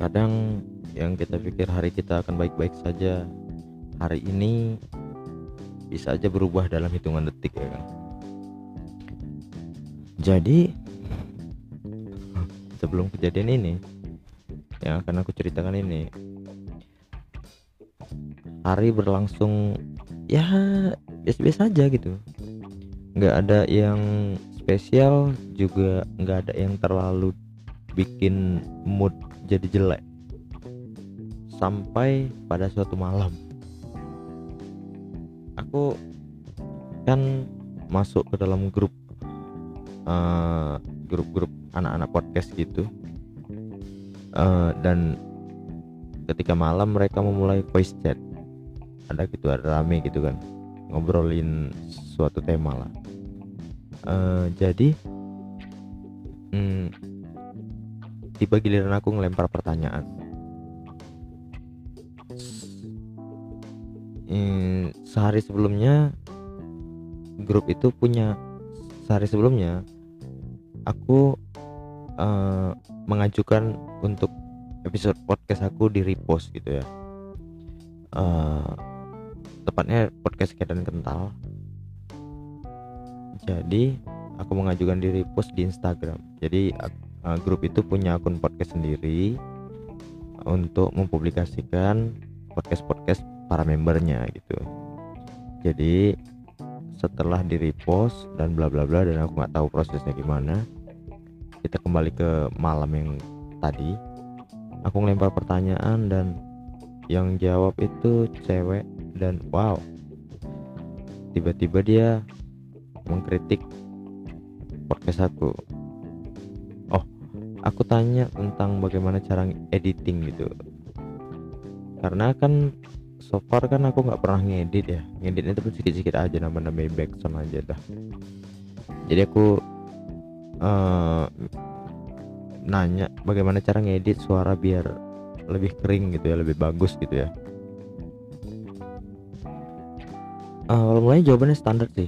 kadang yang kita pikir hari kita akan baik-baik saja hari ini bisa aja berubah dalam hitungan detik ya kan? Jadi sebelum kejadian ini yang akan aku ceritakan ini hari berlangsung ya biasa-biasa aja gitu. Nggak ada yang spesial juga nggak ada yang terlalu bikin mood jadi jelek sampai pada suatu malam. Aku kan masuk ke dalam grup uh, grup-grup anak-anak podcast gitu. Uh, dan ketika malam mereka memulai voice chat. Ada gitu ada rame gitu kan. Ngobrolin suatu tema lah. Uh, jadi hmm, tiba giliran aku ngelempar pertanyaan. Hmm, sehari sebelumnya grup itu punya sehari sebelumnya aku uh, mengajukan untuk episode podcast aku di repost gitu ya. Uh, tepatnya podcast keadaan kental. Jadi aku mengajukan diri post di Instagram. Jadi uh, grup itu punya akun podcast sendiri untuk mempublikasikan podcast-podcast para membernya gitu. Jadi setelah di repost dan bla bla bla dan aku nggak tahu prosesnya gimana kita kembali ke malam yang tadi. Aku ngelempar pertanyaan dan yang jawab itu cewek dan wow. Tiba-tiba dia mengkritik podcast aku aku tanya tentang bagaimana cara editing gitu. Karena kan so far kan aku nggak pernah ngedit ya. Ngeditnya itu sedikit-sedikit aja nambah-nambah background aja dah. Jadi aku uh, nanya bagaimana cara ngedit suara biar lebih kering gitu ya lebih bagus gitu ya. Uh, mulai jawabannya standar sih.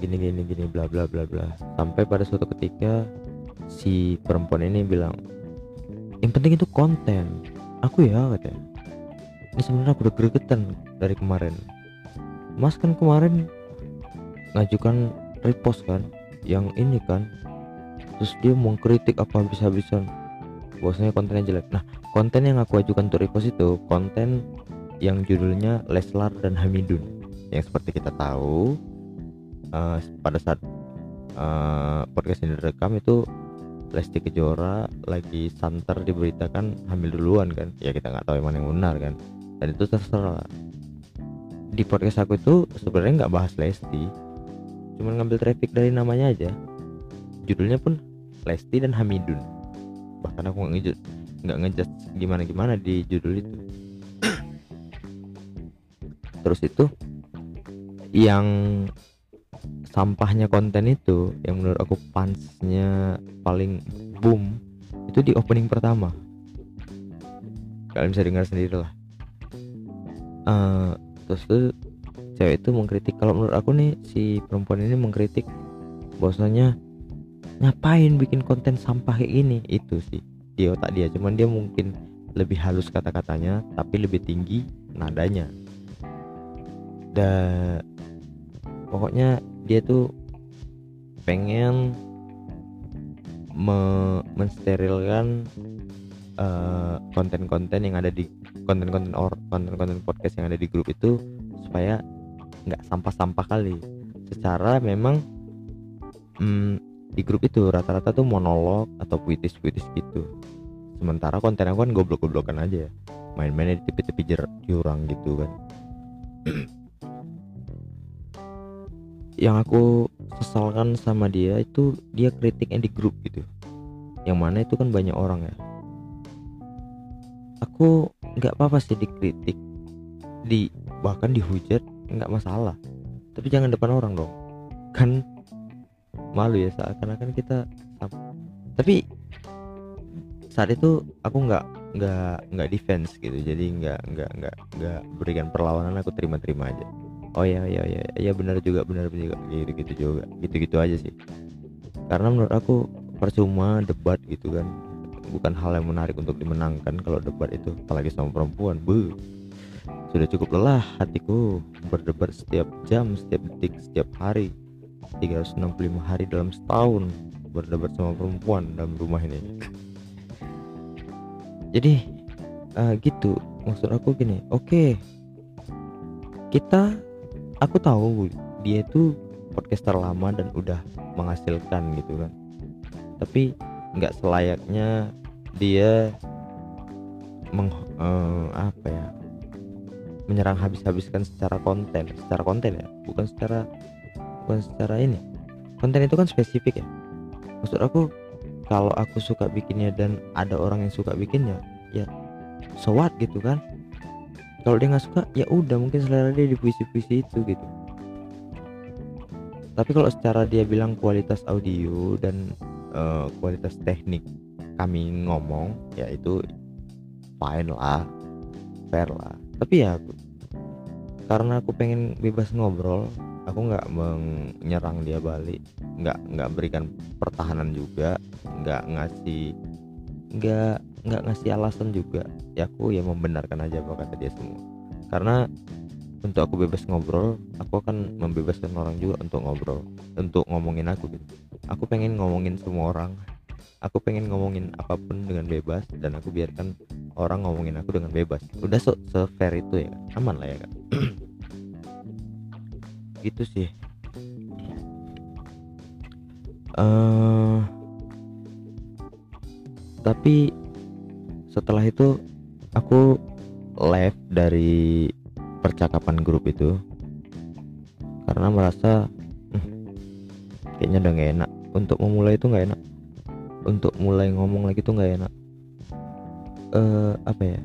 Gini gini gini bla bla bla bla. Sampai pada suatu ketika si perempuan ini bilang yang penting itu konten. Aku ya katanya. Ini sebenarnya aku udah gregetan dari kemarin. Mas kan kemarin ngajukan repost kan yang ini kan terus dia mau kritik apa habis-habisan. Bosnya kontennya jelek. Nah konten yang aku ajukan untuk repost itu konten yang judulnya Leslar dan Hamidun. Yang seperti kita tahu uh, pada saat uh, podcast ini direkam itu Lesti Kejora lagi santer diberitakan hamil duluan kan? Ya kita nggak tahu yang mana yang benar kan? Dan itu terserah. Di podcast aku itu sebenarnya nggak bahas Lesti cuman ngambil traffic dari namanya aja. Judulnya pun Lesti dan Hamidun. Bahkan aku nggak ngejut nggak ngejat gimana gimana di judul itu. Terus itu yang sampahnya konten itu yang menurut aku pansnya paling boom itu di opening pertama. Kalian bisa dengar sendiri lah. Uh, terus tuh cewek itu mengkritik kalau menurut aku nih si perempuan ini mengkritik bahwasanya ngapain bikin konten sampah kayak ini itu sih di otak dia. Cuman dia mungkin lebih halus kata-katanya tapi lebih tinggi nadanya. Dan pokoknya dia tuh pengen me mensterilkan konten konten-konten yang ada di konten-konten or konten-konten podcast yang ada di grup itu supaya nggak sampah-sampah kali. Secara memang hmm, di grup itu rata-rata tuh monolog atau puitis-puitis gitu. Sementara konten aku kan goblok-goblokan aja. Main-main di tepi-tepi jurang gitu kan yang aku sesalkan sama dia itu dia kritiknya di grup gitu. Yang mana itu kan banyak orang ya. Aku nggak apa-apa sih dikritik di bahkan dihujat nggak masalah. Tapi jangan depan orang dong. Kan malu ya seakan-akan kita tapi saat itu aku nggak nggak nggak defense gitu. Jadi nggak nggak nggak nggak berikan perlawanan aku terima-terima aja oh ya ya ya ya benar juga benar juga. Gitu gitu juga. Gitu gitu aja sih. Karena menurut aku percuma debat gitu kan. Bukan hal yang menarik untuk dimenangkan kalau debat itu apalagi sama perempuan. Bu sudah cukup lelah hatiku berdebat setiap jam setiap detik setiap hari. 365 hari dalam setahun berdebat sama perempuan dalam rumah ini. Jadi uh, gitu. Maksud aku gini. Oke. Okay, kita aku tahu dia itu podcaster lama dan udah menghasilkan gitu kan. Tapi nggak selayaknya dia meng, uh, apa ya menyerang habis-habiskan secara konten. Secara konten ya bukan secara bukan secara ini. Konten itu kan spesifik ya. Maksud aku kalau aku suka bikinnya dan ada orang yang suka bikinnya ya so what gitu kan kalau dia nggak suka ya udah mungkin selera dia di puisi-puisi itu gitu. Tapi kalau secara dia bilang kualitas audio dan uh, kualitas teknik kami ngomong ya itu fine lah fair lah. Tapi ya karena aku pengen bebas ngobrol aku nggak menyerang dia balik nggak nggak berikan pertahanan juga nggak ngasih nggak nggak ngasih alasan juga. Ya aku ya membenarkan aja apa kata dia semua. Karena untuk aku bebas ngobrol aku akan membebaskan orang juga untuk ngobrol untuk ngomongin aku gitu. Aku pengen ngomongin semua orang. Aku pengen ngomongin apa pun dengan bebas dan aku biarkan orang ngomongin aku dengan bebas. Udah so, se fair itu ya kan aman lah ya kan gitu sih. Uh, tapi setelah itu aku left dari percakapan grup itu. Karena merasa hmm, kayaknya udah gak enak. Untuk memulai itu nggak enak. Untuk mulai ngomong lagi tuh nggak enak. Uh, apa ya?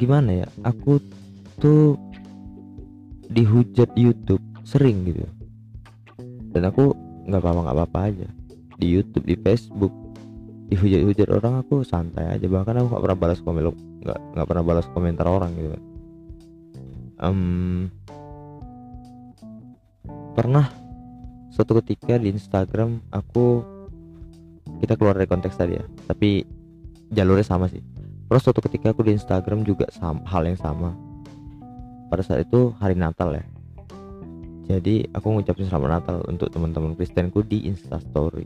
Gimana ya? Aku tuh dihujat YouTube sering gitu. Dan aku nggak apa-apa nggak apa-apa aja. Di YouTube di Facebook dihujat-hujat orang aku santai aja. Bahkan aku nggak pernah balas komen nggak nggak pernah balas komentar orang gitu um, pernah suatu ketika di Instagram aku kita keluar dari konteks tadi ya tapi jalurnya sama sih. Terus suatu ketika aku di Instagram juga sama, hal yang sama. Pada saat itu hari Natal ya. Jadi aku ngucapin selamat Natal untuk teman-teman Kristenku di Instastory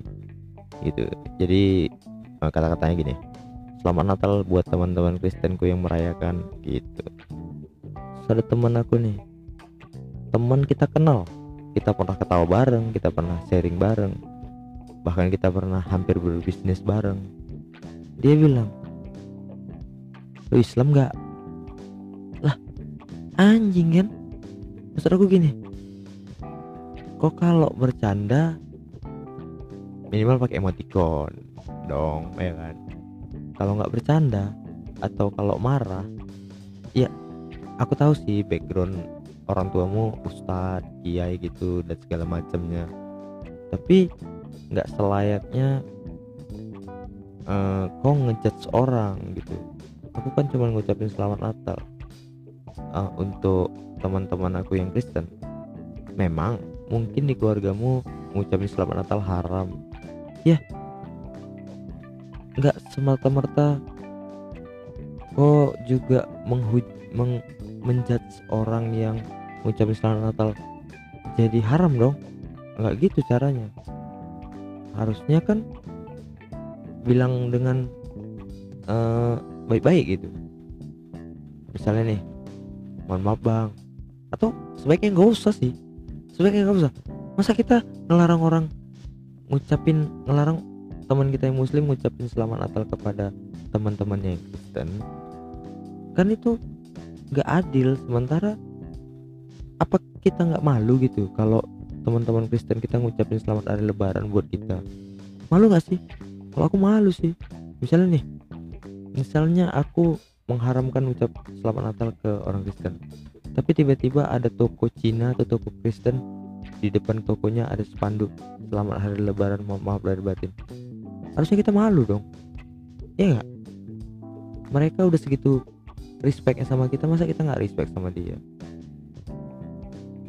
gitu. Jadi kata-katanya gini selamat Natal buat teman-teman Kristenku yang merayakan gitu. Ada teman aku nih teman kita kenal kita pernah ketawa bareng kita pernah sharing bareng bahkan kita pernah hampir berbisnis bareng. Dia bilang lu Islam gak lah anjing kan? Maksud aku gini kok kalau bercanda minimal pakai emoticon dong ya kan? Kalau nggak bercanda atau kalau marah ya aku tahu sih background orang tuamu ustadz kiai gitu dan segala macamnya. Tapi nggak selayaknya uh, kau ngejudge orang gitu. Aku kan cuma ngucapin selamat Natal uh, untuk teman-teman aku yang Kristen. Memang mungkin di keluargamu ngucapin selamat Natal haram. Ya nggak semata-merta kok juga menghuj meng menjudge orang yang ngucapin selamat Natal jadi haram dong? Nggak gitu caranya. Harusnya kan bilang dengan eh, baik-baik gitu. Misalnya nih mohon maaf bang. Atau sebaiknya nggak usah sih. Sebaiknya nggak usah. Masa kita ngelarang orang ngucapin ngelarang teman kita yang muslim ngucapin selamat natal kepada teman-temannya yang Kristen. Kan itu nggak adil sementara apa kita nggak malu gitu kalau teman-teman Kristen kita ngucapin selamat hari lebaran buat kita? Malu nggak sih? Kalau aku malu sih. Misalnya nih misalnya aku mengharamkan ucap selamat Natal ke orang Kristen tapi tiba-tiba ada toko Cina atau toko Kristen di depan tokonya ada spanduk selamat hari lebaran mohon maaf lahir batin harusnya kita malu dong. Ya nggak? Mereka udah segitu respectnya sama kita masa kita nggak respect sama dia?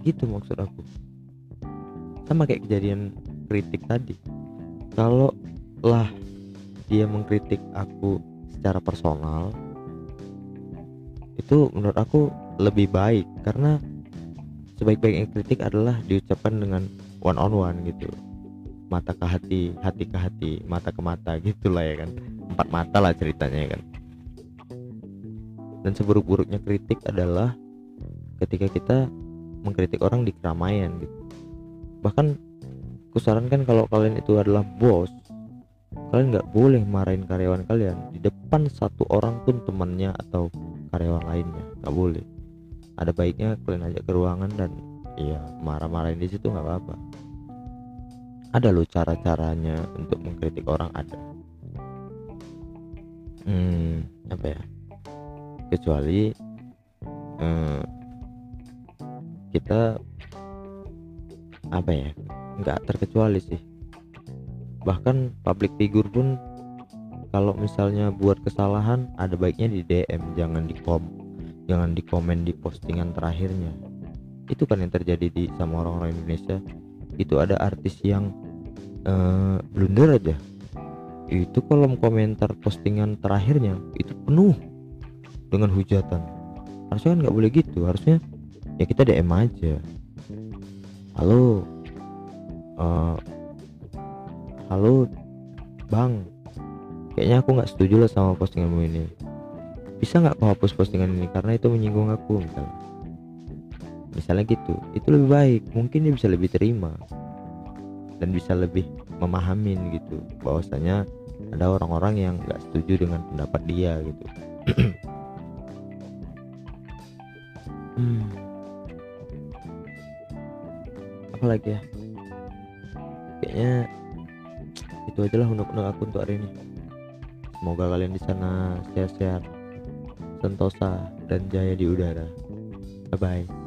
Gitu maksud aku. Sama kayak kejadian kritik tadi. Kalau lah dia mengkritik aku secara personal itu menurut aku lebih baik. Karena sebaik-baiknya kritik adalah diucapkan dengan one on one gitu mata ke hati hati ke hati mata ke mata gitulah ya kan. Empat mata lah ceritanya ya kan. Dan seburuk-buruknya kritik adalah ketika kita mengkritik orang di keramaian gitu. Bahkan kusarankan kalau kalian itu adalah bos kalian nggak boleh marahin karyawan kalian. Di depan satu orang pun temannya atau karyawan lainnya nggak boleh. Ada baiknya kalian ajak ke ruangan dan iya marah-marahin di situ nggak apa-apa ada loh cara-caranya untuk mengkritik orang ada. Hmm apa ya? Kecuali hmm, kita apa ya? Nggak terkecuali sih. Bahkan public figure pun kalau misalnya buat kesalahan ada baiknya di DM jangan di kom jangan di komen di postingan terakhirnya. Itu kan yang terjadi di sama orang-orang Indonesia. Itu ada artis yang uh, blunder aja. Itu kolom komentar postingan terakhirnya itu penuh dengan hujatan. Harusnya kan nggak boleh gitu harusnya ya kita DM aja. Halo uh, halo bang. Kayaknya aku nggak setuju lah sama postinganmu ini. Bisa nggak kau hapus postingan ini? Karena itu menyinggung aku misalnya. Misalnya gitu itu lebih baik. Mungkin dia bisa lebih terima dan bisa lebih memahamin gitu. Bahwasanya ada orang-orang yang nggak setuju dengan pendapat dia gitu. Hmm. apa lagi ya? Kayaknya itu aja lah untuk aku untuk hari ini. Semoga kalian di sana sehat-sehat sentosa dan jaya di udara. Bye bye